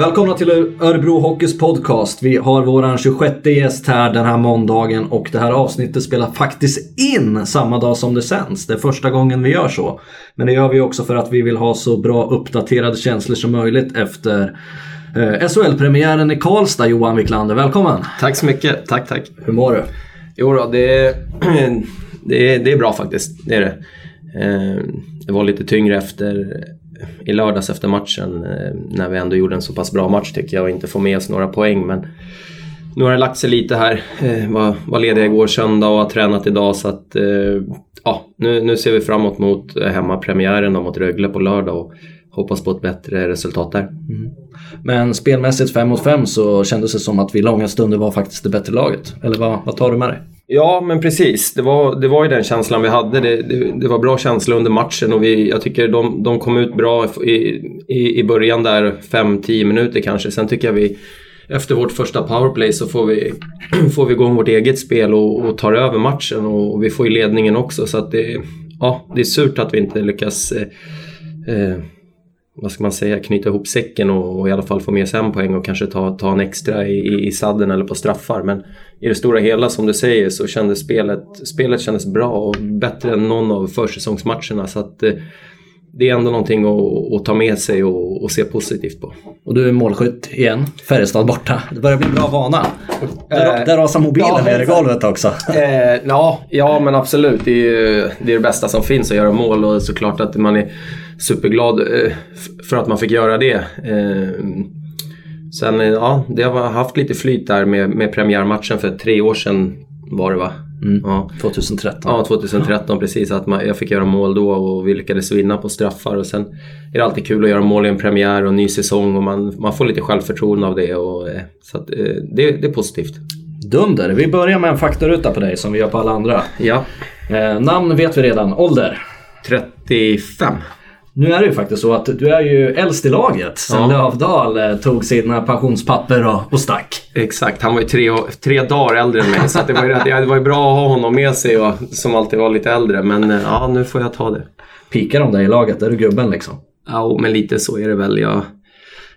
Välkomna till Örebro Hockeys podcast. Vi har våran 26 gäst här den här måndagen och det här avsnittet spelar faktiskt in samma dag som det sänds. Det är första gången vi gör så. Men det gör vi också för att vi vill ha så bra uppdaterade känslor som möjligt efter eh, SHL-premiären i Karlstad. Johan Wiklander, välkommen! Tack så mycket, tack tack. Hur mår du? Jo då, det, det, det är bra faktiskt. Det är det. Eh, det var lite tyngre efter i lördags efter matchen eh, när vi ändå gjorde en så pass bra match tycker jag och inte får med oss några poäng. Men nu har det lagt sig lite här. Eh, var, var ledig igår söndag och har tränat idag så att eh, ja, nu, nu ser vi framåt mot hemmapremiären mot Rögle på lördag och hoppas på ett bättre resultat där. Mm. Men spelmässigt 5 mot 5 så kändes det som att vi långa stunder var faktiskt det bättre laget. Eller vad, vad tar du med dig? Ja, men precis. Det var, det var ju den känslan vi hade. Det, det, det var bra känsla under matchen och vi, jag tycker de, de kom ut bra i, i, i början där, 5-10 minuter kanske. Sen tycker jag vi efter vårt första powerplay så får vi, får vi igång vårt eget spel och, och tar över matchen och, och vi får ju ledningen också. Så att det, ja, det är surt att vi inte lyckas eh, eh, vad ska man säga, knyta ihop säcken och, och, i alla fall få med sig en poäng och kanske ta, ta en extra i, i, i sadden eller på straffar. Men i det stora hela som du säger så kändes spelet, spelet kändes bra och bättre än någon av försäsongsmatcherna. Så att, eh, det är ändå någonting att, att ta med sig och, och, se positivt på. Och du är målskytt igen, Färjestad borta. Det börjar bli en bra vana. Där, där rasar mobilen ja, ner i golvet också. Äh, ja, ja, men absolut. Det är, det är det bästa som finns att göra mål och såklart att man är superglad eh, för att man fick göra det. Eh, sen, ja, det har haft lite flyt där med, med premiärmatchen för tre år sedan var det va? Mm. Ja. 2013. Ja, 2013 precis. Att man, jag fick göra mål då och vi lyckades vinna på straffar. Och sen är det alltid kul att göra mål i en premiär och en ny säsong och man, man får lite självförtroende av det. Och, eh, så att, det, det är positivt. Dunder. Vi börjar med en faktaruta på dig som vi gör på alla andra. Ja. Eh, namn vet vi redan. Ålder? 35. Nu är det ju faktiskt så att du är ju äldst i laget sen ja. Lövdal eh, tog sina pensionspapper och, och stack. Exakt, han var ju tre, tre dagar äldre än mig så det, var ju, det var ju bra att ha honom med sig och, som alltid var lite äldre. Men eh, ja, nu får jag ta det. Pikar de dig i laget? Är du gubben liksom? Ja, men lite så är det väl. Jag,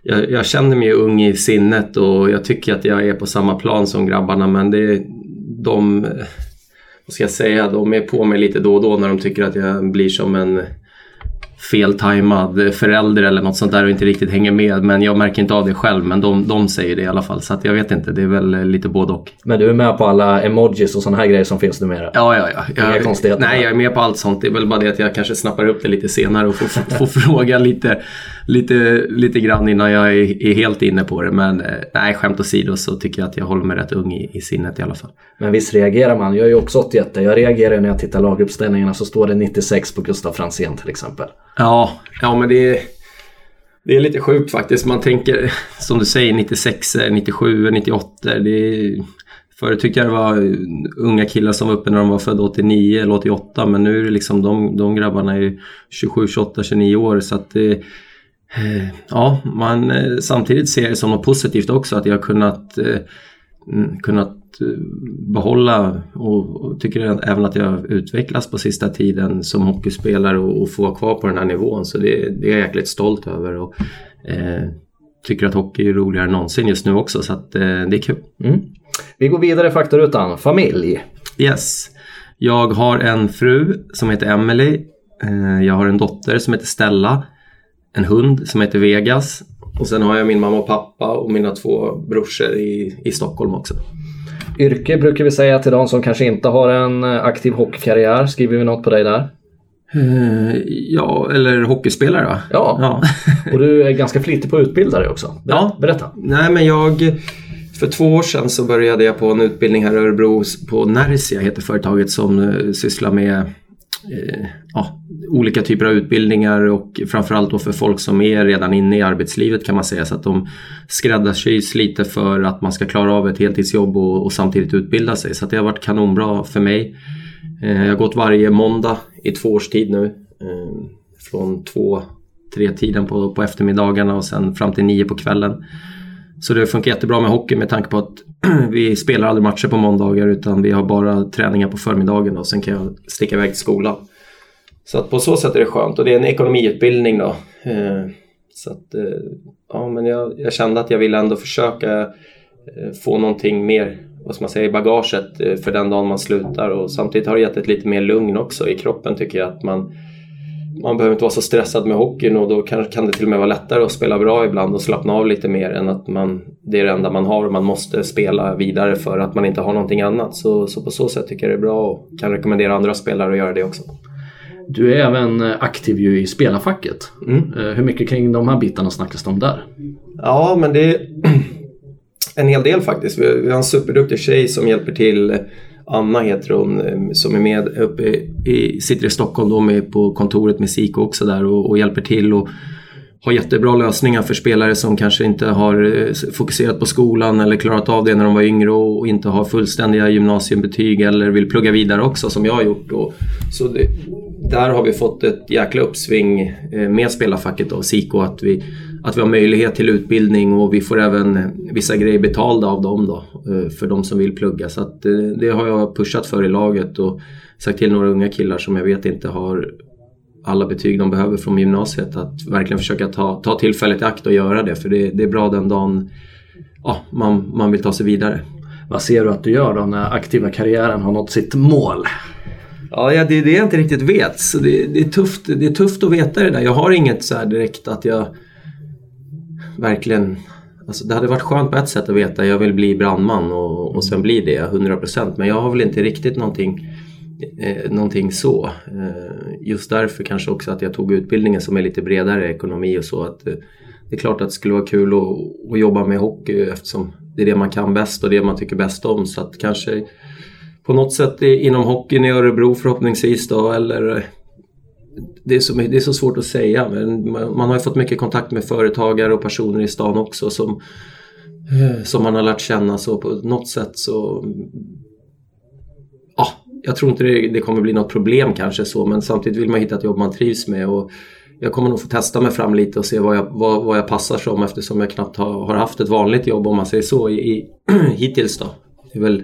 jag, jag känner mig ung i sinnet och jag tycker att jag är på samma plan som grabbarna men det de, vad ska jag säga, de är på mig lite då och då när de tycker att jag blir som en feltajmad förälder eller något sånt där och inte riktigt hänger med. Men jag märker inte av det själv men de, de säger det i alla fall. Så att jag vet inte, det är väl lite både och. Men du är med på alla emojis och sådana här grejer som finns numera? Ja, ja, ja. Jag, Inga konstigheter? Nej, jag är med på allt sånt. Det är väl bara det att jag kanske snappar upp det lite senare och får, får fråga lite, lite, lite grann innan jag är, är, helt inne på det. Men eh, nej, skämt åsido så tycker jag att jag håller mig rätt ung i, i sinnet i alla fall. Men visst reagerar man? Jag är ju också 81. Jag reagerar när jag tittar laguppställningarna så står det 96 på Gustav Franzén till exempel. Ja, ja men det är, det är lite sjukt faktiskt. Man tänker, som du säger, 96, 97, 98. Det är, förut tyckte jag det var unga killar som var uppe när de var födda 89 eller 88. Men nu är det liksom de, de grabbarna är 27, 28, 29 år. Så att det, eh, ja, man eh, samtidigt ser det som något positivt också att jag har kunnat, eh, kunnat behålla och tycker även att jag utvecklats på sista tiden som hockeyspelare och, och få vara kvar på den här nivån. Så det, det är jag jäkligt stolt över. Och, eh, tycker att hockey är roligare än någonsin just nu också så att eh, det är kul. Mm. Vi går vidare i faktarutan. Familj. Yes. Jag har en fru som heter Emily. Eh, jag har en dotter som heter Stella. En hund som heter Vegas. Och sen har jag min mamma och pappa och mina två brorsor i, i Stockholm också. Yrke brukar vi säga till de som kanske inte har en eh, aktiv hockeykarriär. Skriver vi något på dig där? Uh, ja, eller hockeyspelare va? Ja, ja. och du är ganska flitig på att utbilda dig också. Ber ja. Berätta. Nej men jag, för två år sedan så började jag på en utbildning här i Örebro på Nersia heter företaget som uh, sysslar med uh, ja, olika typer av utbildningar och framförallt då för folk som är redan inne i arbetslivet kan man säga så att de skräddarsys lite för att man ska klara av ett heltidsjobb och, och samtidigt utbilda sig. Så det har varit kanonbra för mig. Eh, jag har gått varje måndag i två års tid nu. Eh, från två, tre tiden på, på eftermiddagarna och sen fram till nio på kvällen. Så det funkar jättebra med hockey med tanke på att vi spelar aldrig matcher på måndagar utan vi har bara träningar på förmiddagen och sen kan jag sticka iväg till skolan. Så att på så sätt är det skönt och det är en ekonomiutbildning då. Eh, så att, eh, ja men jag, jag, kände att jag ville ändå försöka eh, få någonting mer, vad ska man säga, i bagaget för den dagen man slutar och samtidigt har det gett ett lite mer lugn också i kroppen tycker jag att man man behöver inte vara så stressad med hockeyn och då kan, kan det till och med vara lättare att spela bra ibland och slappna av lite mer än att man, det är det enda man har och man måste spela vidare för att man inte har någonting annat. Så, så på så sätt tycker jag det är bra och kan rekommendera andra spelare att göra det också. Du är även aktiv ju i spelarfacket. Mm. Eh, hur mycket kring de här bitarna snackas det om där? Ja, men det är en hel del faktiskt. Vi har en superduktig tjej som hjälper till Anna heter hon eh, som är med uppe i, sitter i Stockholm då med på kontoret med SIKO också där och, och hjälper till och har jättebra lösningar för spelare som kanske inte har eh, fokuserat på skolan eller klarat av det när de var yngre och inte har fullständiga gymnasiebetyg eller vill plugga vidare också som jag har gjort. Och, så det, där har vi fått ett jäkla uppsving eh, med spelarfacket och SIKO att vi att vi har möjlighet till utbildning och vi får även vissa grejer betalda av dem då eh, för de som vill plugga. Så att eh, det har jag pushat för i laget och sagt till några unga killar som jag vet inte har alla betyg de behöver från gymnasiet att verkligen försöka ta, ta tillfället i akt och göra det för det, det är bra den dagen ja, man, man vill ta sig vidare. Vad ser du att du gör då när aktiva karriären har nått sitt mål? Ja, det är det jag inte riktigt vet. Så det, det, är tufft, det är tufft att veta det där. Jag har inget så direkt att jag verkligen Alltså det hade varit skönt på ett sätt att veta jag vill bli brandman och, och sen bli det 100% men jag har väl inte riktigt någonting, eh, någonting så. Eh, just därför kanske också att jag tog utbildningen som är lite bredare ekonomi och så. Att, eh, det är klart att det skulle vara kul att, att, jobba med hockey eftersom det är det man kan bäst och det man tycker bäst om. Så att kanske på något sätt inom hockeyn i Örebro förhoppningsvis då eller eh, det är, så, det är så svårt att säga men man, har ju fått mycket kontakt med företagare och personer i stan också som, eh, som man har lärt känna så på något sätt så ja, jag tror inte det, det, kommer bli något problem kanske så men samtidigt vill man hitta ett jobb man trivs med och jag kommer nog få testa mig fram lite och se vad jag, vad, vad jag passar som eftersom jag knappt har, har haft ett vanligt jobb om man säger så i, i hittills då. Det är väl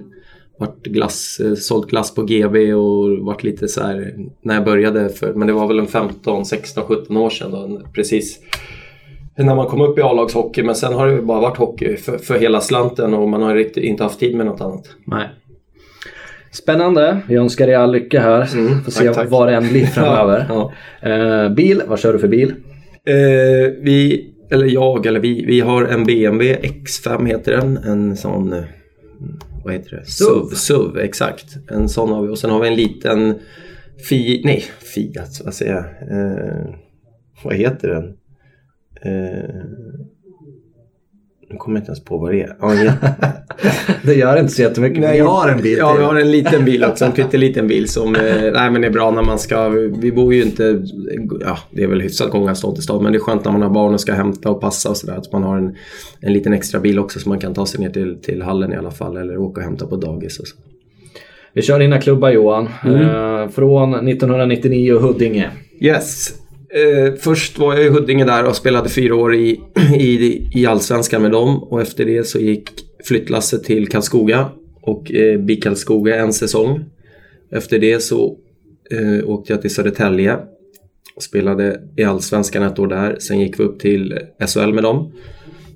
varit glass, eh, sålt glass på GB och varit lite så här när jag började för, men det var väl en 15, 16, 17 år sedan då, precis när man kom upp i A-lagshockey men sen har det bara varit hockey för, för hela slanten och man har riktigt inte haft tid med något annat. Nej. Spännande. Vi önskar dig all lycka här. Mm, Får se tack, tack. vad det än blir framöver. ja, ja. Uh, bil, vad kör du för bil? Uh, vi, eller jag, eller vi, vi har en BMW X5 heter den. En sån vad heter det? SUV. SUV, exakt. En sån har vi och sen har vi en liten Fi, nej, Fiat, vad säger jag? Eh, vad heter den? Eh, nu kommer jag inte ens på vad det är. Ja, ja. det gör inte så jättemycket. Nej, vi har en bil. Ja, vi har en liten bil också. En pytteliten bil som eh, nej, men är bra när man ska... Vi bor ju inte... Ja, det är väl hyfsat gångavstånd till stad. Men det är skönt när man har barn och ska hämta och passa och sådär. Att man har en, en liten extra bil också så man kan ta sig ner till, till hallen i alla fall. Eller åka och hämta på dagis och så. Vi kör dina klubbar Johan. Mm. Eh, från 1999 och Huddinge. Yes. Eh, först var jag i Huddinge där och spelade fyra år i, i, i Allsvenskan med dem och efter det så gick flyttlasset till Karlskoga och eh, BIK Karlskoga en säsong. Efter det så eh, åkte jag till Södertälje och spelade i Allsvenskan ett år där. Sen gick vi upp till SHL med dem.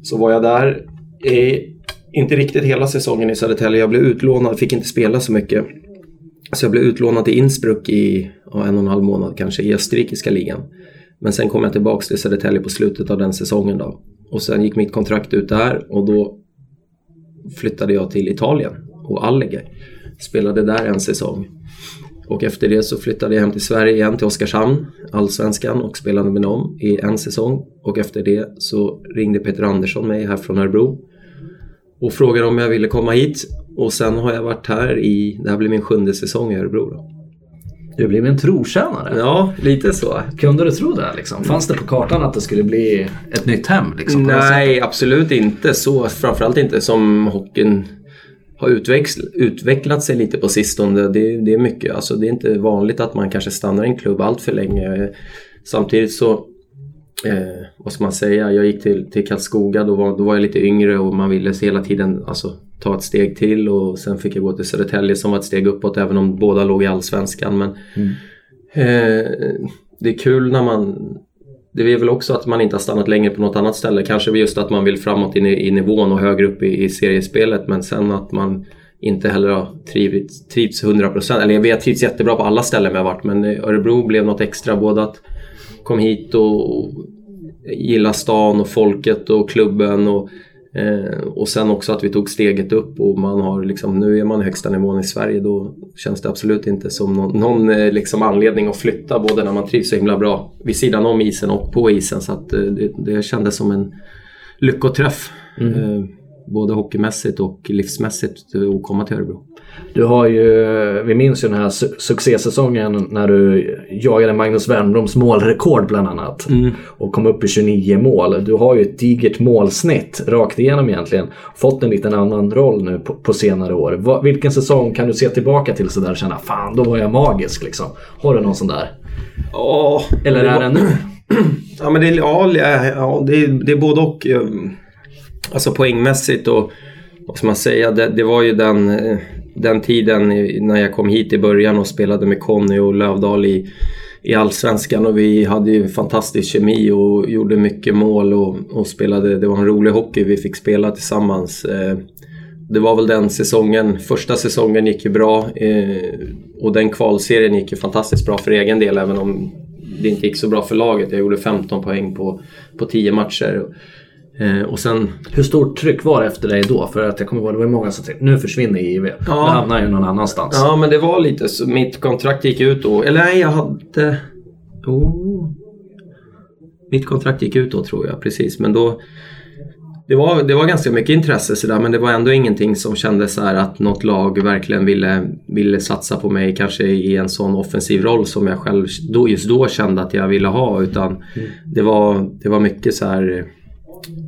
Så var jag där, i, inte riktigt hela säsongen i Södertälje. Jag blev utlånad, fick inte spela så mycket. Så jag blev utlånad till Innsbruck i ja, en och en halv månad kanske i österrikiska ligan. Men sen kom jag tillbaka till Södertälje på slutet av den säsongen då. Och sen gick mitt kontrakt ut där och då flyttade jag till Italien och Alleghe. Spelade där en säsong. Och efter det så flyttade jag hem till Sverige igen till Oskarshamn, allsvenskan och spelade med dem i en säsong. Och efter det så ringde Peter Andersson mig här från Örebro och frågade om jag ville komma hit. Och sen har jag varit här i, det här blir min sjunde säsong i Örebro. Då. Du blev en trotjänare. Ja, lite så. Kunde du tro det? Liksom? Fanns det på kartan att det skulle bli ett nytt hem? Liksom, Nej, absolut inte så. Framförallt inte som hockeyn har utvecklat sig lite på sistone. Det, det är mycket, alltså det är inte vanligt att man kanske stannar i en klubb allt för länge. Samtidigt så, eh, vad ska man säga, jag gick till, till Karlskoga, då var, då var jag lite yngre och man ville hela tiden alltså, ta ett steg till och sen fick jag gå till Södertälje som var ett steg uppåt även om båda låg i Allsvenskan. Men mm. eh, det är kul när man det är väl också att man inte har stannat längre på något annat ställe. Kanske just att man vill framåt i, i nivån och högre upp i, i seriespelet men sen att man inte heller har trivits, trivts 100%. Eller vi har trivts jättebra på alla ställen har varit men Örebro blev något extra. Både att kom hit och gilla stan och folket och klubben och Eh, och sen också att vi tog steget upp och man har liksom, nu är man högsta nivån i Sverige. Då känns det absolut inte som någon, någon eh, liksom anledning att flytta både när man trivs så himla bra vid sidan om isen och på isen. Så att eh, det, det kändes som en lyckoträff. Mm. Både hockeymässigt och livsmässigt att komma till Örebro. Du har ju, vi minns ju den här su succésäsongen när du jagade Magnus Wernbloms målrekord bland annat. Mm. Och kom upp i 29 mål. Du har ju ett digert målsnitt rakt igenom egentligen. Fått en liten annan roll nu på, på senare år. Va, vilken säsong kan du se tillbaka till sådär och känna fan då var jag magisk liksom? Har du någon sån där? Ja. Eller är det nu? Ja men det är, ja, ja, det är, det är både och. Alltså poängmässigt och vad ska man säga, det, det var ju den, eh, den tiden när jag kom hit i början och spelade med Conny och Lövdal i, i Allsvenskan och vi hade ju fantastisk kemi och gjorde mycket mål och, och spelade, det var en rolig hockey vi fick spela tillsammans. Eh, det var väl den säsongen, första säsongen gick ju bra eh, och den kvalserien gick ju fantastiskt bra för egen del även om det inte gick så bra för laget. Jag gjorde 15 poäng på, på 10 matcher. Eh, och sen... Hur stort tryck var det efter dig då? För att jag kommer ihåg det var många som tänkte nu försvinner JV. Ja. Nu hamnar ju någon annanstans. Ja men det var lite så. Mitt kontrakt gick ut då. Eller nej jag hade... Oh. Mitt kontrakt gick ut då tror jag precis. Men då... Det var, det var ganska mycket intresse sådär men det var ändå ingenting som kändes så att något lag verkligen ville, ville satsa på mig kanske i en sån offensiv roll som jag själv då, just då kände att jag ville ha. Utan mm. det, var, det var mycket så här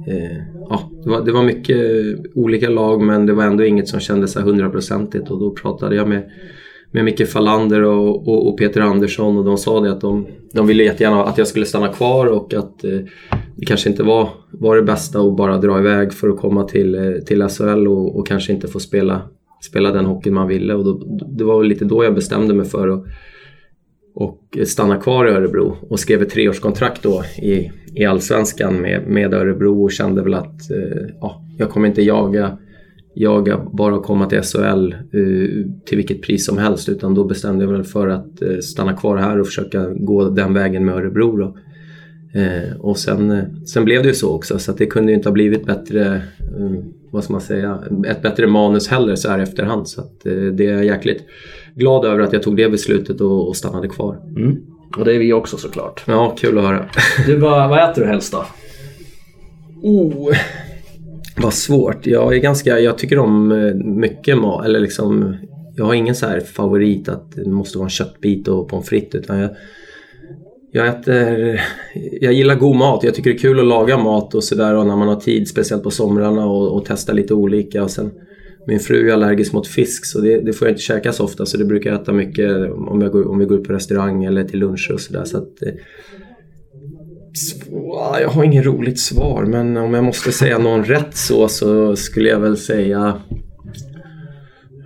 eh, ja, det, var, det var mycket eh, olika lag men det var ändå inget som kändes hundraprocentigt och då pratade jag med med Micke Fallander och, och, och, Peter Andersson och de sa det att de, de ville jättegärna att jag skulle stanna kvar och att eh, det kanske inte var, var det bästa att bara dra iväg för att komma till, eh, till SHL och, och kanske inte få spela, spela den hockeyn man ville. Och då, det var väl lite då jag bestämde mig för att och stanna kvar i Örebro och skrev ett treårskontrakt då i, i Allsvenskan med, med Örebro och kände väl att eh, ja, jag kommer inte jaga, jaga bara att komma till SHL eh, till vilket pris som helst utan då bestämde jag mig för att eh, stanna kvar här och försöka gå den vägen med Örebro. Då. Eh, och sen, eh, sen blev det ju så också så att det kunde ju inte ha blivit bättre, eh, vad ska man säga, ett bättre manus heller så här efterhand. Så att eh, det är jäkligt glad över att jag tog det beslutet och, och stannade kvar. Mm. Och det är vi också såklart. Ja, kul att höra. Du, vad, vad äter du helst då? Oh, vad svårt. Jag är ganska, jag tycker om eh, mycket mat. Eller liksom, jag har ingen så här favorit att det måste vara en köttbit och pommes frites. Utan jag, jag äter, jag gillar god mat. Jag tycker det är kul att laga mat och sådär när man har tid. Speciellt på somrarna och, och testa lite olika. Och sen, min fru är allergisk mot fisk så det, det, får jag inte käka så ofta så det brukar jag äta mycket om, jag går, om vi går ut på restaurang eller till lunch och sådär. Så att, eh, jag har inget roligt svar men om jag måste säga någon rätt så, så skulle jag väl säga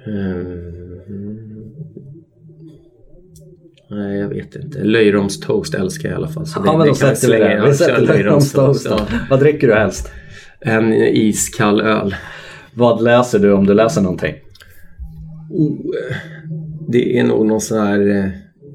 um, Nej, jag vet inte. Löjromstoast älskar jag i alla fall. Så ja, det, men då sätter vi det. Vi sätter löjromstoast. Ja. Vad dricker du helst? En iskall öl. Vad läser du om du läser någonting? Oh, det är nog någon sån här... Eh,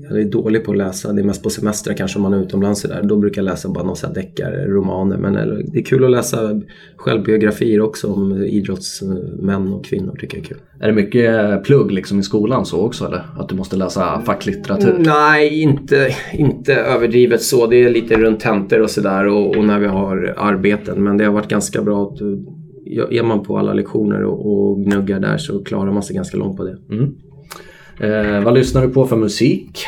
jag är dålig på att läsa. Det är mest på semester kanske om man är utomlands där. Då brukar jag läsa bara någon deckare, romaner. Men det är kul att läsa självbiografier också om idrottsmän och kvinnor. tycker jag är kul. Är det mycket plugg liksom i skolan så också eller? Att du måste läsa facklitteratur? Nej, inte, inte överdrivet så. Det är lite runt tentor och sådär och, och när vi har arbeten. Men det har varit ganska bra att är man på alla lektioner och, och gnuggar där så klarar man sig ganska långt på det. Mm. Eh, vad lyssnar du på för musik?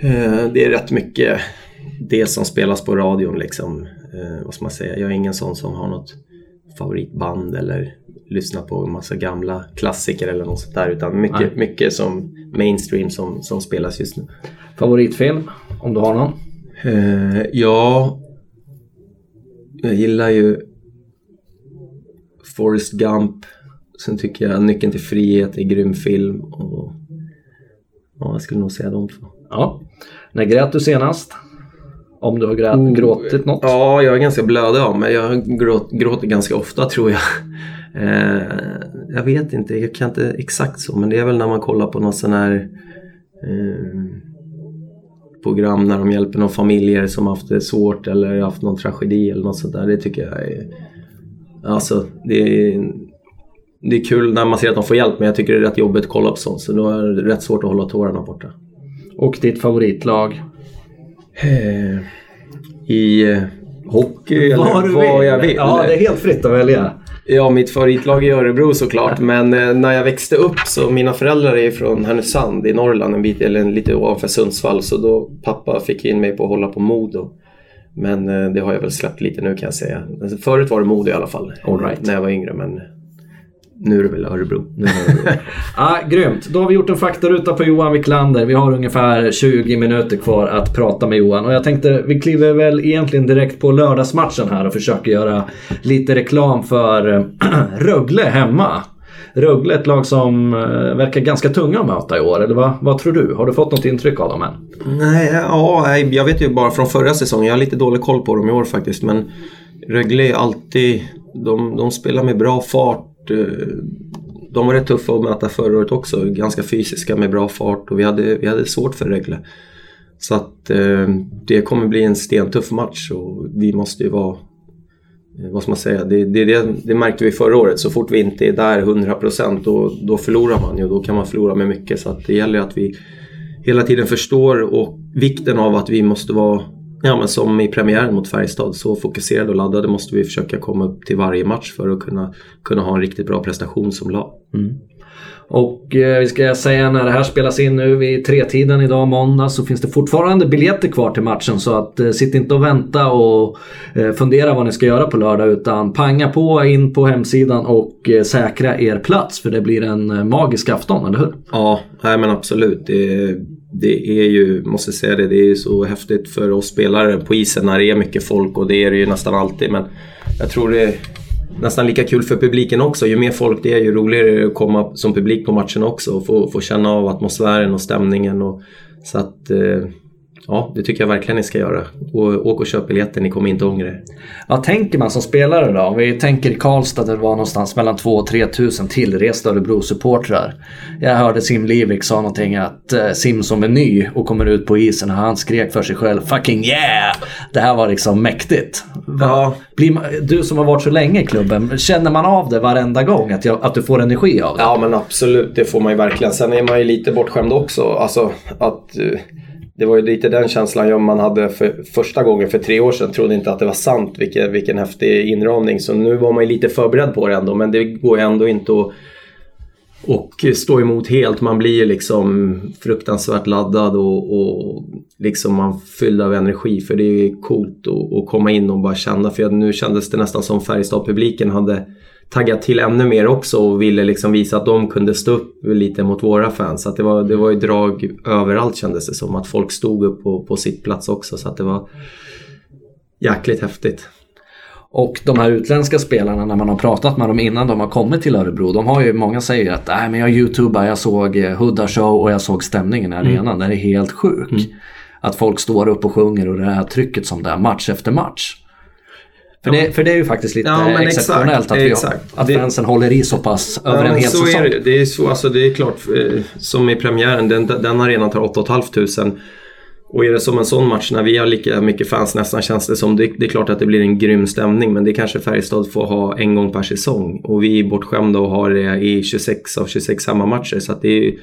Eh, det är rätt mycket det som spelas på radion liksom. Eh, vad ska man säga? Jag är ingen sån som har något favoritband eller lyssnar på en massa gamla klassiker eller något sånt där. Utan mycket, mycket som mainstream som, som spelas just nu. Favoritfilm? Om du har någon? Eh, ja, jag gillar ju Forrest Gump. Sen tycker jag Nyckeln till frihet är grym film. Och, ja, jag skulle nog säga de två. Ja. När grät du senast? Om du har grä- Oh, gråtit något? Ja, jag är ganska blödig av mig. Jag gråt, gråter ganska ofta tror jag. Eh, jag vet inte, jag kan inte exakt så men det är väl när man kollar på något sån här eh, program när de hjälper några familjer som haft det svårt eller haft någon tragedi eller något sånt där. Det tycker jag är... Alltså, det är, det är kul när man ser att de får hjälp men jag tycker det är rätt jobbigt att kolla på sånt så då är det rätt svårt att hålla tårarna borta. Och ditt favoritlag? Eh, I eh, hockey eller du vad jag vill. Ja, det är helt fritt att välja. Ja, mitt favoritlag är Örebro såklart. Men eh, när jag växte upp så mina föräldrar är från Härnösand i Norrland en bit, eller lite ovanför Sundsvall. Så då pappa fick in mig på att hålla på Modo. Men eh, det har jag väl släppt lite nu kan jag säga. Men Förut var det Modo i alla fall. All right. När jag var yngre. Men nu är det väl Örebro. Ah, grymt. Då har vi gjort en faktaruta på Johan Wiklander. Vi har ungefär 20 minuter kvar att prata med Johan. Och jag tänkte vi kliver väl egentligen direkt på lördagsmatchen här och försöker göra lite reklam för eh, Rögle hemma. Rögle ett lag som eh, verkar ganska tunga att möta i år. Eller vad, vad tror du? Har du fått något intryck av dem än? Nej, ja, jag vet ju bara från förra säsongen. Jag har lite dålig koll på dem i år faktiskt. Men Rögle är alltid... De, de spelar med bra fart. Eh, de var rätt tuffa att möta förra året också. Ganska fysiska med bra fart och vi hade, vi hade svårt för Rögle. Så att eh, det kommer bli en stentuff match och vi måste ju vara Eh, vad ska man säga, det, det, det, det märkte vi förra året. Så fort vi inte är där 100% då, då förlorar man ju. Då kan man förlora med mycket. Så att det gäller att vi hela tiden förstår och vikten av att vi måste vara, ja men som i premiären mot Färjestad, så fokuserade och laddade måste vi försöka komma upp till varje match för att kunna, kunna ha en riktigt bra prestation som lag. Mm. Och eh, vi ska säga när det här spelas in nu vid tretiden idag måndag så finns det fortfarande biljetter kvar till matchen så att eh, sitt inte och vänta och eh, fundera vad ni ska göra på lördag utan panga på in på hemsidan och eh, säkra er plats för det blir en eh, magisk afton, eller hur? Ja, nej men absolut. Det, det är ju, måste säga det, det är ju så häftigt för oss spelare på isen när det är mycket folk och det är det ju nästan alltid. Men jag tror det nästan lika kul för publiken också. Ju mer folk det är ju roligare är det att komma som publik på matchen också och få, få känna av atmosfären och stämningen. Och, så att eh, ja, det tycker jag verkligen ni ska göra. Och, åk och köp biljetter, ni kommer inte ångra er. Vad tänker man som spelare då? Om vi tänker Karlstad där det var någonstans mellan 2 och 3 tusen tillresta Örebro-supportrar. Jag hörde Sim Livik sa någonting att eh, Sim som är ny och kommer ut på isen och han skrek för sig själv “Fucking yeah!” Det här var liksom mäktigt. Ja. Blir man, du som har varit så länge i klubben, känner man av det varenda gång? Att, jag, att du får energi av det? Ja men absolut, det får man ju verkligen. Sen är man ju lite bortskämd också. Alltså att eh, det var ju lite den känslan jag- man hade för första gången för tre år sedan. Trodde inte att det var sant vilken, vilken häftig inramning. Så nu var man ju lite förberedd på det ändå. Men det går ju ändå inte att och stå emot helt. Man blir ju liksom fruktansvärt laddad och, och liksom man fylld av energi. För det är ju coolt att, komma in och bara känna. För nu kändes det nästan som Färjestad-publiken hade taggat till ännu mer också och ville liksom visa att de kunde stå upp lite mot våra fans. Så att det, var, det var ju drag överallt kändes det som. Att folk stod upp på, på sitt plats också. Så att det var jäkligt häftigt. Och de här utländska spelarna när man har pratat med dem innan de har kommit till Örebro. De har ju, många säger ju att Nej, men jag youtubar, jag såg eh, Hudda show och jag såg stämningen i arenan. Den är helt sjuk. Att folk står upp och sjunger och det här trycket som det är match efter match. För, det, för det är ju faktiskt lite Ja, men exakt, exceptionellt att, vi, exakt. att Det- fansen håller i så pass över en men hel så säsong. är det. Det är, så, alltså, det är klart, eh, som i premiären, den, den arenan tar 8 500. Och är det som en sån match när vi har lika mycket fans nästan känns det som, det, det är klart att det blir en grym stämning men det kanske Färjestad får ha en gång per säsong. Och vi är bortskämda och har det i 26 av 26 hemmamatcher så det,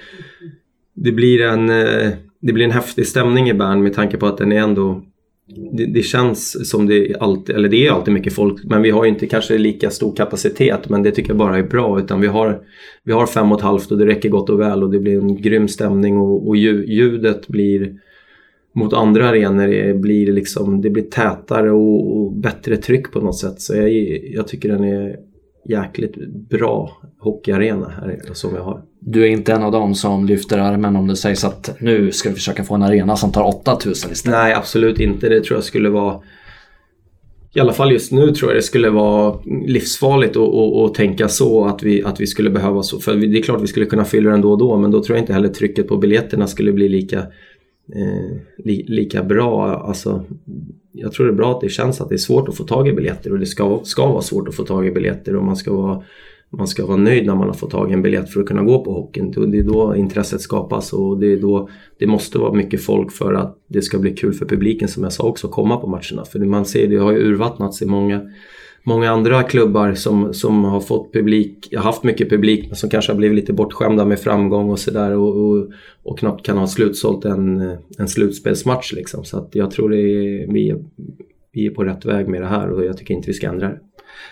det, blir en, eh, det blir en häftig stämning i Bern med tanke på att den är ändå det, det känns som det alltid, eller det är alltid mycket folk, men vi har ju inte kanske lika stor kapacitet. Men det tycker jag bara är bra. Utan vi har, vi har fem och ett halvt och det räcker gott och väl. Och det blir en grym stämning och, och ljudet blir mot andra arenor är- blir liksom, det blir tätare och, och bättre tryck på något sätt. Så jag, jag tycker den är jäkligt bra hockeyarena här som jag har. Du är inte en av dem som lyfter armen om det sägs att nu ska vi försöka få en arena som tar 8000 istället. Nej, absolut inte. Det tror jag skulle vara... I alla fall just nu tror jag det skulle vara livsfarligt att, att, att tänka så att vi, att vi skulle behöva så. För det är klart vi skulle kunna fylla den då och då men då tror jag inte heller trycket på biljetterna skulle bli lika, eh, li, lika bra. Alltså, jag tror det är bra att det känns att det är svårt att få tag i biljetter och det ska, ska vara svårt att få tag i biljetter och man ska vara man ska vara nöjd när man har fått tag i en biljett för att kunna gå på hockeyn. Det är då intresset skapas och det är då det måste vara mycket folk för att det ska bli kul för publiken som jag sa också, att komma på matcherna. För man ser, det har ju urvattnats i många, många andra klubbar som, som har fått publik, haft mycket publik men som kanske har blivit lite bortskämda med framgång och sådär och, och, och, knappt kan ha slutsålt en, en slutspelsmatch liksom. Så att jag tror det är, vi, vi är på rätt väg med det här och jag tycker inte vi ska ändra det.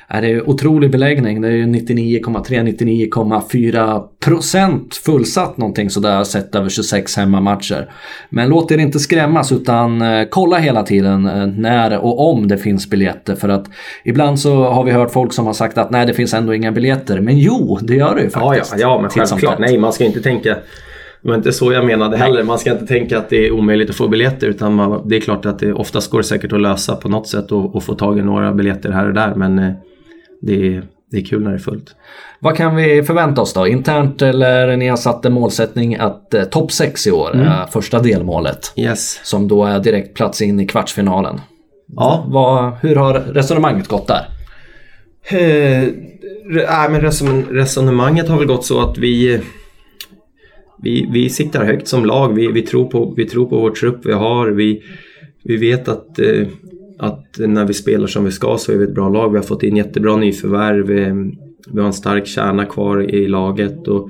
Är det otrolig beläggning. Det är 99,3-99,4 procent fullsatt någonting sådär sett över 26 hemmamatcher. Men låt er inte skrämmas utan eh, kolla hela tiden eh, när och om det finns biljetter. För att ibland så har vi hört folk som har sagt att nej det finns ändå inga biljetter. Men jo, det gör det ju faktiskt. Ja, ja, ja men självklart. Nej, man ska inte tänka det var inte så jag menade heller. Man ska inte tänka att det är omöjligt att få biljetter utan man, det är klart att det oftast går det säkert att lösa på något sätt och, och få tag i några biljetter här och där. Men eh, det är, det är kul när det är fullt. Vad kan vi förvänta oss då? Internt eller ni har satt en målsättning att eh, topp 6 i år mm. är första delmålet. Yes. Som då är direkt plats in i kvartsfinalen. Ja. Vad, hur har resonemanget gått där? Eh, äh, men resonemanget har väl gått så att vi vi, vi siktar högt som lag. Vi, vi, tror på, vi tror på vår trupp vi har. Vi, vi vet att, eh, att när vi spelar som vi ska så är vi ett bra lag. Vi har fått in jättebra nyförvärv. Vi, vi har en stark kärna kvar i laget. Och,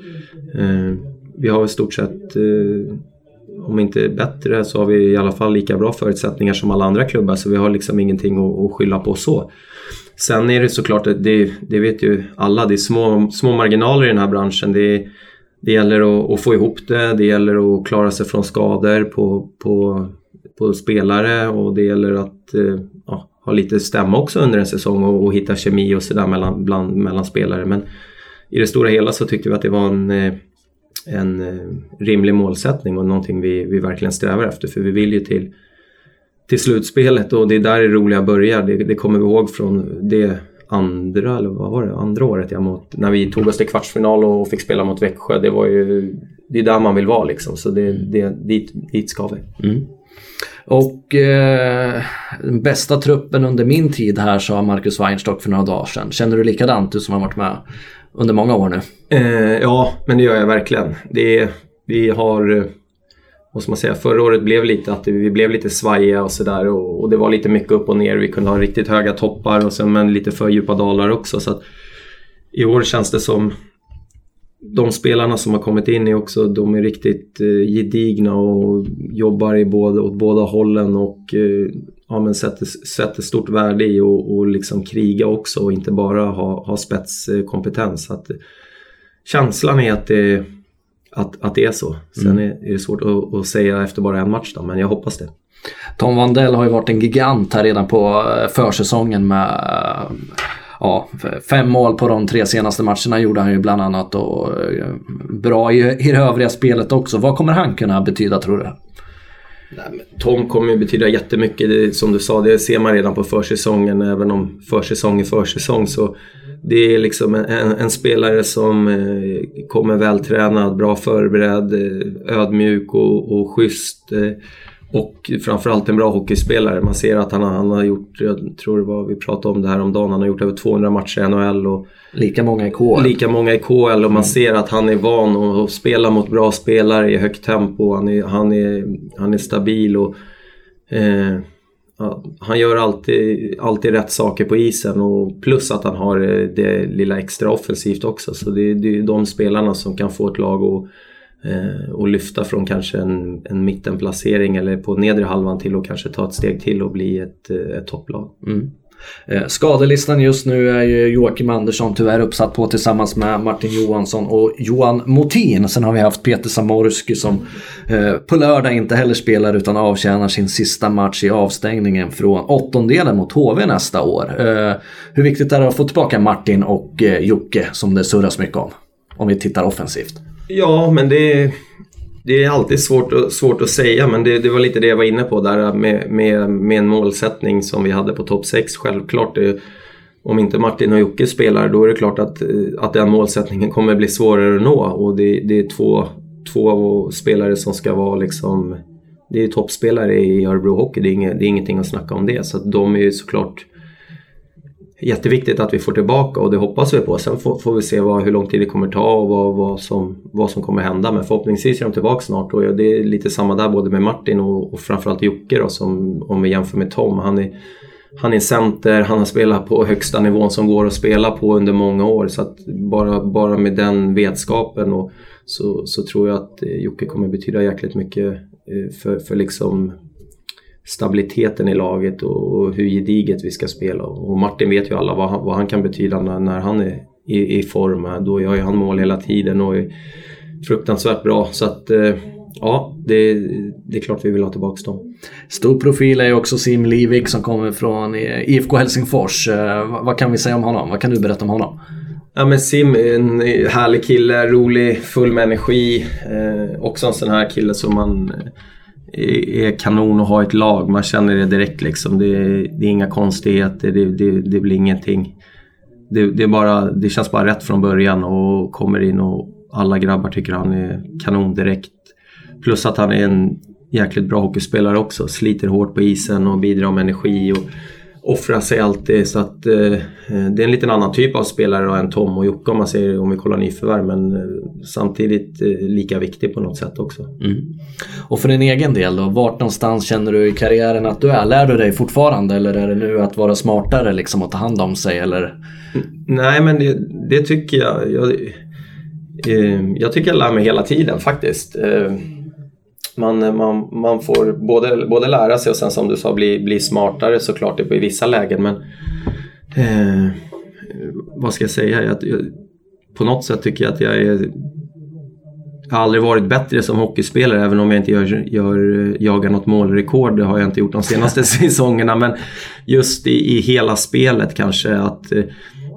eh, vi har i stort sett, eh, om inte bättre, så har vi i alla fall lika bra förutsättningar som alla andra klubbar. Så vi har liksom ingenting att, att skylla på så. Sen är det såklart, det, det vet ju alla, det är små, små marginaler i den här branschen. Det är, det gäller att, att, få ihop det, det gäller att klara sig från skador på, på, på spelare och det gäller att eh, ja, ha lite stämma också under en säsong och, och hitta kemi och sådär mellan, mellan spelare. Men i det stora hela så tyckte vi att det var en, eh, en eh, rimlig målsättning och någonting vi, vi verkligen strävar efter för vi vill ju till, till slutspelet och det är där det roliga börjar. Det, det kommer vi ihåg från det andra, eller vad var det, andra året jag mot, när vi tog oss till kvartsfinal och fick spela mot Växjö. Det var ju, det är där man vill vara liksom. Så det, det, dit, dit ska vi. Mm. Och eh, den bästa truppen under min tid här sa Marcus Weinstock för några dagar sedan. Känner du likadant du som har varit med under många år nu? Eh, ja, men det gör jag verkligen. Det, vi har vad ska man säga, förra året blev lite att vi blev lite svajiga och sådär och, och, det var lite mycket upp och ner. Vi kunde ha riktigt höga toppar och sen men lite för djupa dalar också. Så att, I år känns det som de spelarna som har kommit in är också, de är riktigt eh, gedigna och jobbar i både, åt båda hållen och eh, ja, men sätter, sätter stort värde i och, och liksom kriga också och inte bara ha, ha spetskompetens. Eh, känslan är att det att, att det är så. Sen mm. är, är, det svårt att, att, säga efter bara en match då, men jag hoppas det. Tom Wandell har ju varit en gigant här redan på eh, försäsongen med ja, fem mål på de tre senaste matcherna gjorde han ju bland annat och eh, bra i, i det övriga spelet också. Vad kommer han kunna betyda tror du? Tom kommer ju betyda jättemycket. Det, som du sa, det ser man redan på försäsongen. Även om försäsong är försäsong så det är liksom en, en spelare som eh, kommer vältränad, bra förberedd, eh, ödmjuk och, och schysst. Eh, och framförallt en bra hockeyspelare. Man ser att han, han har gjort, jag tror det var, vi pratade om det här om dagen, han har gjort över 200 matcher i NHL. Och lika många i KL. Lika många i KL och man mm. ser att han är van att spela mot bra spelare i högt tempo. Han är, han är, han är stabil och eh, han gör alltid, alltid rätt saker på isen och plus att han har eh, det lilla extra offensivt också. Så det, det är de spelarna som kan få ett lag att eh, och lyfta från kanske en, en mittenplacering eller på nedre halvan till att kanske ta ett steg till och bli ett, eh, ett topplag. Mm. Eh, skadelistan just nu är ju Joakim Andersson tyvärr uppsatt på tillsammans med Martin Johansson och Johan Motin. Sen har vi haft Peter Samorski som eh, på lördag inte heller spelar utan avtjänar sin sista match i avstängningen från åttondelen mot HV nästa år. Eh, hur viktigt är det att få tillbaka Martin och Jocke som det surras mycket om? Om vi tittar offensivt. Ja, men det det är alltid svårt, svårt att säga men det, det, var lite det jag var inne på där med, med, med en målsättning som vi hade på topp 6. Självklart, det, om inte Martin och Jocke spelar då är det klart att, eh, att den målsättningen kommer bli svårare att nå och det, det är två, två spelare som ska vara liksom det är toppspelare i Örebro Hockey, det är, inget, det är ingenting att snacka om det. Så att de är ju såklart jätteviktigt att vi får tillbaka och det hoppas vi på. Sen får, får vi se vad, hur lång tid det kommer ta och vad, vad, som, vad som kommer hända. Men förhoppningsvis är de tillbaka snart och det är lite samma där både med Martin och, och framförallt Jocke då, som, om vi jämför med Tom. Han är, han är center, han har spelat på högsta nivån som går att spela på under många år. Så att bara, bara med den vetskapen och, så, så tror jag att Jocke kommer betyda jäkligt mycket eh, för, för liksom stabiliteten i laget och, hur gediget vi ska spela. Och Martin vet ju alla vad han, vad han kan betyda när, när han är i, i form. Då gör ju han mål hela tiden och är fruktansvärt bra. Så att eh, ja, det, det är klart vi vill ha tillbaka dem. Stor profil är också Sim Livik som kommer från IFK Helsingfors. Eh, vad kan vi säga om honom? Vad kan du berätta om honom? Ja men Sim är en härlig kille, rolig, full med energi. Eh, också en sån här kille som man är kanon att ha ett lag. Man känner det direkt liksom. Det, är, det är inga konstigheter, det, det, det blir ingenting. Det, det, är bara, det känns bara rätt från början och kommer in och alla grabbar tycker han är kanon direkt. Plus att han är en jäkligt bra hockeyspelare också. Sliter hårt på isen och bidrar med energi. Och, offrar sig alltid så att eh, det är en liten annan typ av spelare än Tom och Jocke om man säger om vi kollar nyförvärv men eh, samtidigt eh, lika viktig på något sätt också. Mm. Och för din egen del då, vart någonstans känner du i karriären att du är? Lär du dig fortfarande eller är det nu att vara smartare liksom att ta hand om sig eller? Nej men det, det tycker jag. Jag, eh, jag tycker jag lär mig hela tiden faktiskt. Man, man, man får både, både lära sig och sen som du sa bli, bli smartare såklart i vissa lägen. Men eh, vad ska jag säga? Jag, jag, på något sätt tycker jag att jag är jag har aldrig varit bättre som hockeyspelare även om jag inte gör, gör, jagar något målrekord. Det har jag inte gjort de senaste säsongerna. Men just i, i hela spelet kanske att, eh,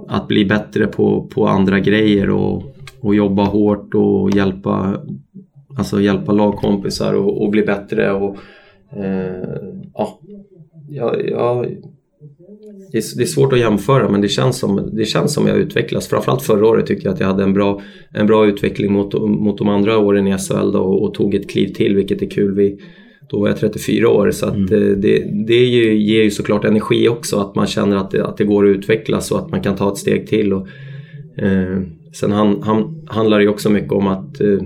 att bli bättre på, på andra grejer och, och jobba hårt och hjälpa Alltså hjälpa lagkompisar och, och bli bättre och eh, ja, ja, det, är, det är svårt att jämföra men det känns som, det känns som jag utvecklas. Framförallt förra året tyckte jag att jag hade en bra, en bra utveckling mot, mot de andra åren i SHL då, och, och tog ett kliv till vilket är kul. Vi, då var jag 34 år så att mm. Eh, det, det ju, ger ju såklart energi också att man känner att det, att det går att utvecklas och att man kan ta ett steg till. Och, eh, sen han, han, handlar det ju också mycket om att eh,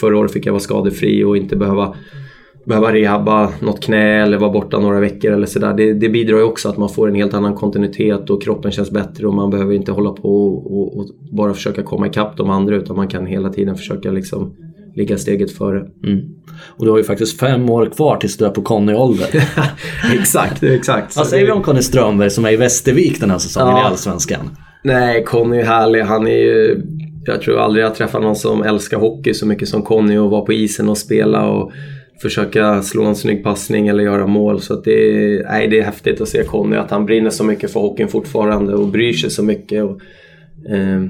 Förra året fick jag vara skadefri och inte behöva, behöva rehabba något knä eller vara borta några veckor eller sådär. Det, det bidrar ju också att man får en helt annan kontinuitet och kroppen känns bättre och man behöver inte hålla på och, och, och bara försöka komma ikapp de andra utan man kan hela tiden försöka liksom ligga steget före. Mm. Och du har ju faktiskt fem år kvar tills du är på Conny-ålder. exakt, exakt. Vad säger vi om Conny Strömberg som är i Västervik den här säsongen ja. i Allsvenskan? Nej, Conny är härlig. Han är ju jag tror aldrig jag träffat någon som älskar hockey så mycket som Conny och vara på isen och spela och försöka slå en snygg passning eller göra mål. Så det, är, nej, det är häftigt att se Conny, att han brinner så mycket för hockeyn fortfarande och bryr sig så mycket. Och, eh.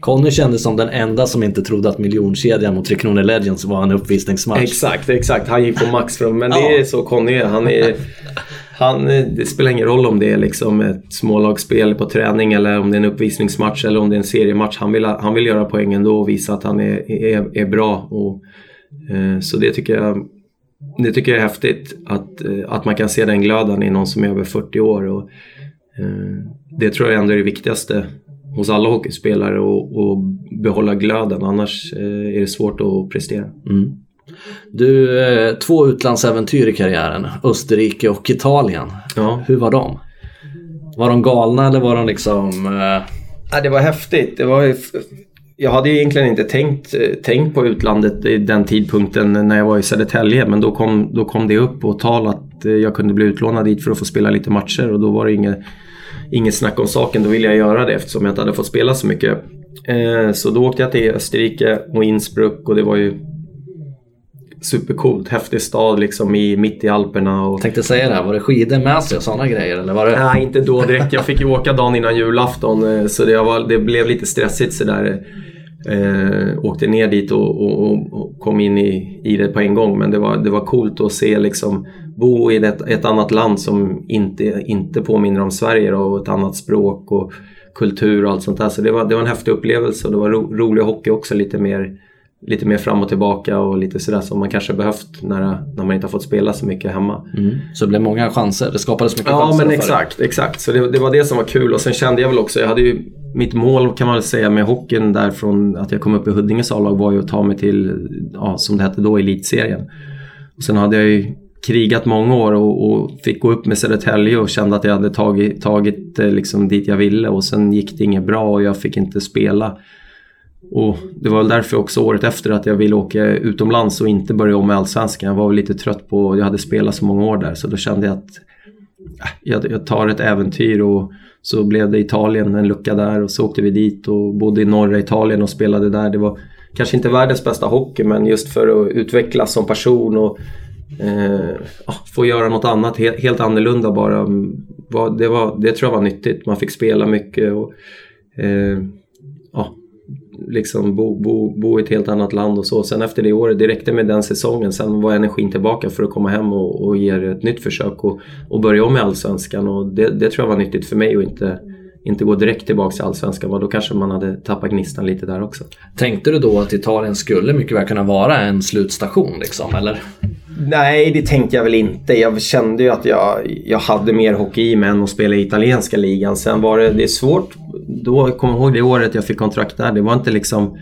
Conny kändes som den enda som inte trodde att miljonkedjan mot Tre Kronor Legends var en uppvisningsmatch. Exakt, exakt. Han gick på max från, men det är så Conny är. Han är han, eh, det spelar ingen roll om det är liksom ett smålagsspel på träning eller om det är en uppvisningsmatch eller om det är en seriematch. Han vill, han vill göra poängen då och visa att han är, är, är bra. Och, eh, så det tycker, jag, det tycker jag är häftigt. Att, eh, att man kan se den glöden i någon som är över 40 år. Och, eh, det tror jag ändå är det viktigaste hos alla hockeyspelare att behålla glöden. Annars eh, är det svårt att prestera. Mm. Du, eh, två utlandsäventyr i karriären. Österrike och Italien. Ja. Hur var de? Var de galna eller var de liksom... Eh... Ja, det var häftigt. Det var... Jag hade egentligen inte tänkt, tänkt på utlandet i den tidpunkten när jag var i Södertälje. Men då kom, då kom det upp på tal att jag kunde bli utlånad dit för att få spela lite matcher. Och då var det inget, inget snack om saken. Då ville jag göra det eftersom jag inte hade fått spela så mycket. Eh, så då åkte jag till Österrike och Innsbruck och det var ju supercoolt, häftig stad liksom i, mitt i Alperna. Och... Tänkte säga det, här, var det skidor med sig och sådana grejer? Eller var det... Nej, inte då direkt. Jag fick ju åka dagen innan julafton eh, så det, var, det blev lite stressigt sådär. Eh, åkte ner dit och, och, och, kom in i, i det på en gång men det var, det var coolt att se liksom bo i ett, ett annat land som inte, inte påminner om Sverige då, och ett annat språk och kultur och allt sånt där. Så det var, det var en häftig upplevelse och det var ro, rolig hockey också lite mer lite mer fram och tillbaka och lite sådär som man kanske behövt när, när man inte har fått spela så mycket hemma. Mm. Så det blev många chanser, det skapades mycket ja, chanser? Ja men exakt, exakt. Så det, det, var det som var kul och sen kände jag väl också, jag hade ju mitt mål kan man väl säga med hockeyn därifrån att jag kom upp i Huddinges A-lag var ju att ta mig till, ja, som det hette då, elitserien. Och sen hade jag ju krigat många år och, och, fick gå upp med Södertälje och kände att jag hade tagit, tagit eh, liksom dit jag ville och sen gick det inget bra och jag fick inte spela. Och det var väl därför också året efter att jag ville åka utomlands och inte börja om med Allsvenskan. Jag var väl lite trött på, jag hade spelat så många år där så då kände jag att äh, jag, jag tar ett äventyr och så blev det Italien, en lucka där och så åkte vi dit och bodde i norra Italien och spelade där. Det var kanske inte världens bästa hockey men just för att utvecklas som person och eh, ah, få göra något annat helt, helt annorlunda bara. Mm, det, var, det tror jag var nyttigt. Man fick spela mycket och eh, liksom bo, bo, bo i ett helt annat land och så. Sen efter det året, det räckte med den säsongen. Sen var energin tillbaka för att komma hem och, och ge ett nytt försök och, och börja om med Allsvenskan. Och det, det tror jag var nyttigt för mig att inte inte gå direkt tillbaka till Allsvenskan. Då kanske man hade tappat gnistan lite där också. Tänkte du då att Italien skulle mycket väl kunna vara en slutstation liksom, eller? Nej, det tänkte jag väl inte. Jag kände ju att jag, jag hade mer hockey i mig än att spela i italienska ligan. Sen var det, det är svårt. Då, jag kommer ihåg det året jag fick kontrakt där. Det var inte liksom...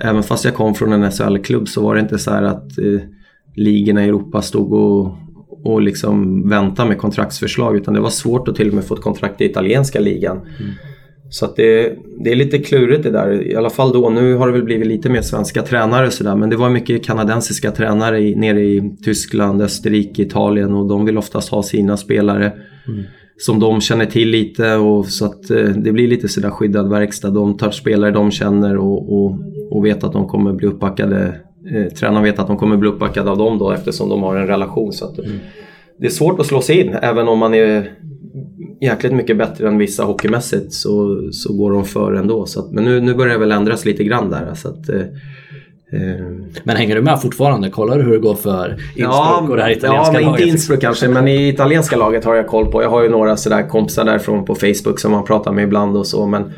Även fast jag kom från en SHL-klubb så var det inte så här att eh, ligorna i Europa stod och, och liksom väntade med kontraktsförslag. Utan det var svårt att till och med få ett kontrakt i italienska ligan. Mm. Så det, det är lite klurigt det där. I alla fall då. Nu har det väl blivit lite mer svenska tränare sådär. Men det var mycket kanadensiska tränare i, nere i Tyskland, Österrike, Italien och de vill oftast ha sina spelare. Mm. Som de känner till lite och så att eh, det blir lite sådär skyddad verkstad. De tar spelare de känner och, och, och vet att de kommer bli uppbackade. Eh, tränaren vet att de kommer bli uppbackade av dem då eftersom de har en relation. Så att, mm. Det är svårt att slå sig in även om man är jäkligt mycket bättre än vissa hockeymässigt så, så går de före ändå. Så att, men nu, nu börjar det väl ändras lite grann där. Så att, eh, eh men hänger du med fortfarande? Kollar du hur det går för Innsbruck ja, och det här italienska laget? Ja, men inte Innsbruck kanske. Men i italienska laget har jag koll på. Jag har ju några sådär kompisar därifrån på Facebook som man pratar med ibland och så. Men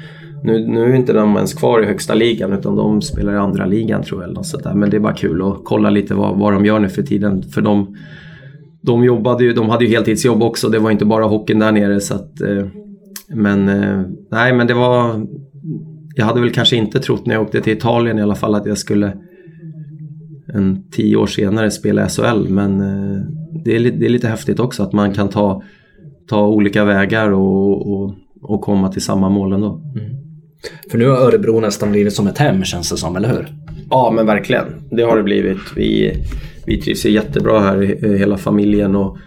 nu, nu är inte de ens kvar i högsta ligan utan de spelar i andra ligan tror jag. Eller något där. Men det är bara kul att kolla lite vad, vad de gör nu för tiden. För de de jobbade ju, de hade ju heltidsjobb också. Det var inte bara hockeyn där nere. Så att, eh, men eh, nej, men det var... Jag hade väl kanske inte trott när jag åkte till Italien i alla fall att jag skulle en tio år senare spela SHL. Men eh, det är, det är lite häftigt också att man kan ta, ta olika vägar och, och, och komma till samma mål ändå. Mm. För nu har Örebro nästan blivit som ett hem känns det som, eller hur? Ja, men verkligen. Det har det blivit. Vi, vi trivs jättebra här, hela familjen och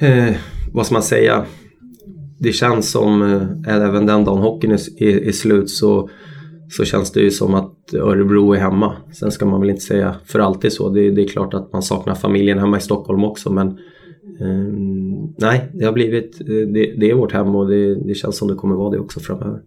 eh, vad ska man säga? Det känns som, eh, även den dagen hockeyn är, är, är, slut så, så känns det ju som att Örebro är hemma. Sen ska man väl inte säga för alltid så. Det, det är klart att man saknar familjen hemma i Stockholm också men eh, nej, det har blivit, eh, det, det, är vårt hem och det, det känns som det kommer vara det också framöver.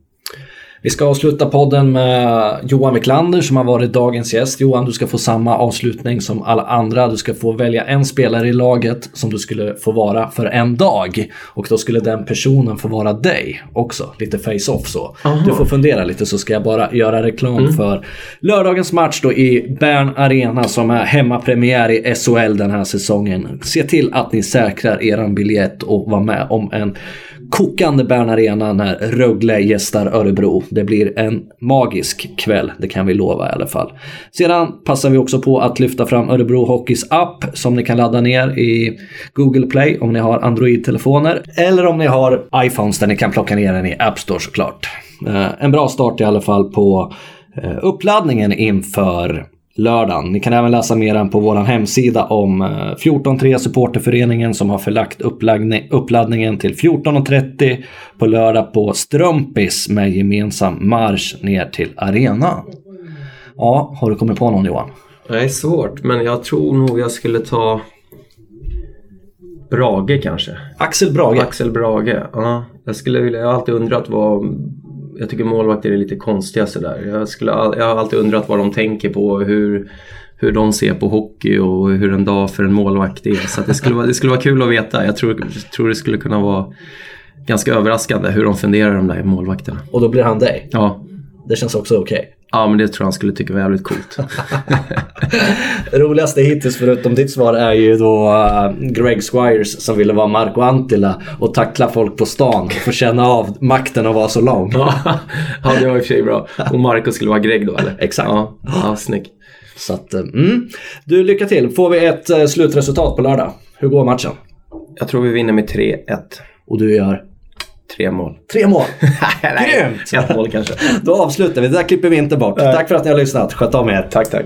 Vi ska avsluta podden med Johan Wiklander som har varit dagens gäst. Johan, du ska få samma avslutning som alla andra. Du ska få välja en spelare i laget som du skulle få vara för en dag. Och då skulle den personen få vara dig också. Lite face-off så. Aha. Du får fundera lite så ska jag bara göra reklam mm. för lördagens match då i Bern Arena som är hemmapremiär i SHL den här säsongen. Se till att ni säkrar eran biljett och var med om en kokande Bern Arena när Rögle gästar Örebro. Det blir en magisk kväll, det kan vi lova i alla fall. Sedan passar vi också på att lyfta fram Örebro Hockeys app som ni kan ladda ner i Google Play om ni har Android-telefoner. Eller om ni har iPhones där ni kan plocka ner den i App Store såklart. Eh, en bra start i alla fall på eh, uppladdningen inför lördagen. Ni kan även läsa mer på vår hemsida om 14.3 eh, supporterföreningen som har förlagt uppladdningen till 14.30 på lördag på Strumpis med gemensam marsch ner till arenan. Ja, har du kommit på någon Johan? Är svårt, men jag tror nog jag skulle ta Brage kanske. Axel Brage? Axel Brage, ja. Jag skulle vilja, jag har alltid undrat vad jag tycker målvakter är lite konstiga sådär. Jag, skulle, jag har alltid undrat vad de tänker på, hur, hur de ser på hockey och hur en dag för en målvakt är. Så det, skulle vara, det skulle vara kul att veta. Jag tror, tror det skulle kunna vara ganska överraskande hur de funderar de där målvakterna. Och då blir han dig? Ja. Det känns också okej. Okay. Ja, men det tror jag han skulle tycka var jävligt coolt. Roligaste hittills förutom ditt svar är ju då uh, Greg Squires som ville vara Marco Antila och tackla folk på stan för att känna av makten att vara så lång. ja, det var i och för sig bra. Och Marco skulle vara Greg då eller? Exakt. Ja, ja snyggt. Så att, uh, mm. Du, lycka till. Får vi ett uh, slutresultat på lördag? Hur går matchen? Jag tror vi vinner med 3-1. Och du gör? Tre mål. Tre mål! Grymt! Ett mål kanske. Då avslutar vi. Det där klipper vi inte bort. Tack för att ni har lyssnat. Sköt om er. Tack, tack.